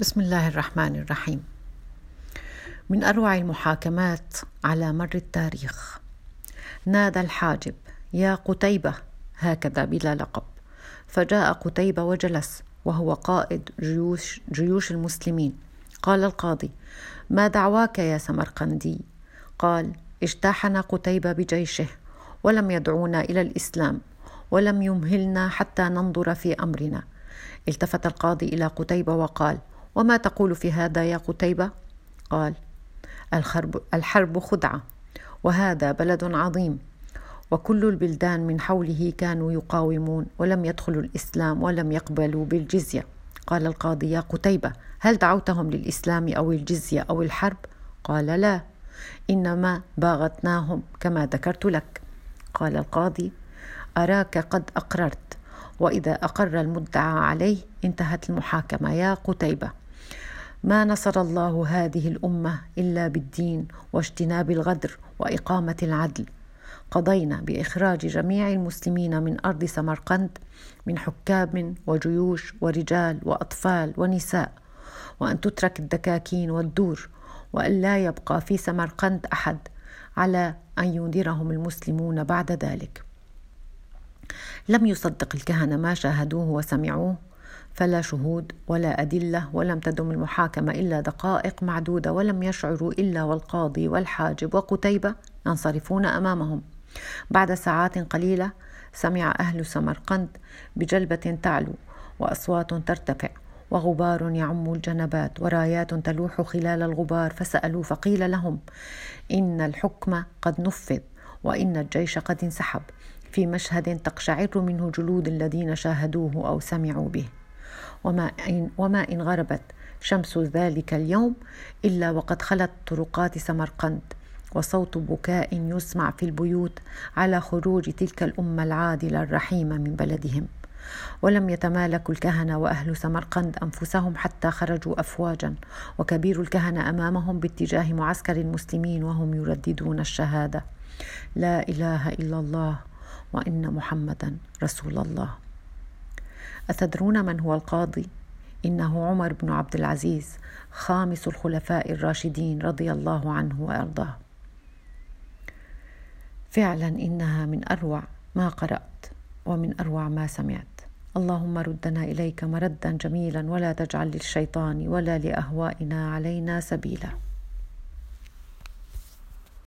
بسم الله الرحمن الرحيم. من أروع المحاكمات على مر التاريخ. نادى الحاجب يا قتيبة! هكذا بلا لقب. فجاء قتيبة وجلس وهو قائد جيوش, جيوش المسلمين. قال القاضي ما دعواك يا سمرقندي؟ قال اجتاحنا قتيبة بجيشه ولم يدعونا إلى الإسلام ولم يمهلنا حتى ننظر في أمرنا. التفت القاضي إلى قتيبة وقال وما تقول في هذا يا قتيبة؟ قال الحرب, الحرب خدعة وهذا بلد عظيم وكل البلدان من حوله كانوا يقاومون ولم يدخلوا الإسلام ولم يقبلوا بالجزية قال القاضي يا قتيبة هل دعوتهم للإسلام أو الجزية أو الحرب؟ قال لا إنما باغتناهم كما ذكرت لك قال القاضي أراك قد أقررت وإذا أقر المدعى عليه انتهت المحاكمة يا قتيبة ما نصر الله هذه الأمة إلا بالدين واجتناب الغدر وإقامة العدل. قضينا بإخراج جميع المسلمين من أرض سمرقند من حكام وجيوش ورجال وأطفال ونساء وأن تترك الدكاكين والدور وأن لا يبقى في سمرقند أحد على أن ينذرهم المسلمون بعد ذلك. لم يصدق الكهنة ما شاهدوه وسمعوه فلا شهود ولا أدلة ولم تدم المحاكمة إلا دقائق معدودة ولم يشعروا إلا والقاضي والحاجب وقتيبة ينصرفون أمامهم. بعد ساعات قليلة سمع أهل سمرقند بجلبة تعلو وأصوات ترتفع وغبار يعم الجنبات ورايات تلوح خلال الغبار فسألوا فقيل لهم إن الحكم قد نفذ وإن الجيش قد انسحب في مشهد تقشعر منه جلود الذين شاهدوه أو سمعوا به. وما إن, وما إن غربت شمس ذلك اليوم إلا وقد خلت طرقات سمرقند وصوت بكاء يسمع في البيوت على خروج تلك الأمة العادلة الرحيمة من بلدهم. ولم يتمالك الكهنة وأهل سمرقند أنفسهم حتى خرجوا أفواجا وكبير الكهنة أمامهم باتجاه معسكر المسلمين وهم يرددون الشهادة. لا إله إلا الله وإن محمدا رسول الله. أتدرون من هو القاضي؟ إنه عمر بن عبد العزيز خامس الخلفاء الراشدين رضي الله عنه وأرضاه. فعلا إنها من أروع ما قرأت ومن أروع ما سمعت. اللهم ردنا إليك مردا جميلا ولا تجعل للشيطان ولا لأهوائنا علينا سبيلا.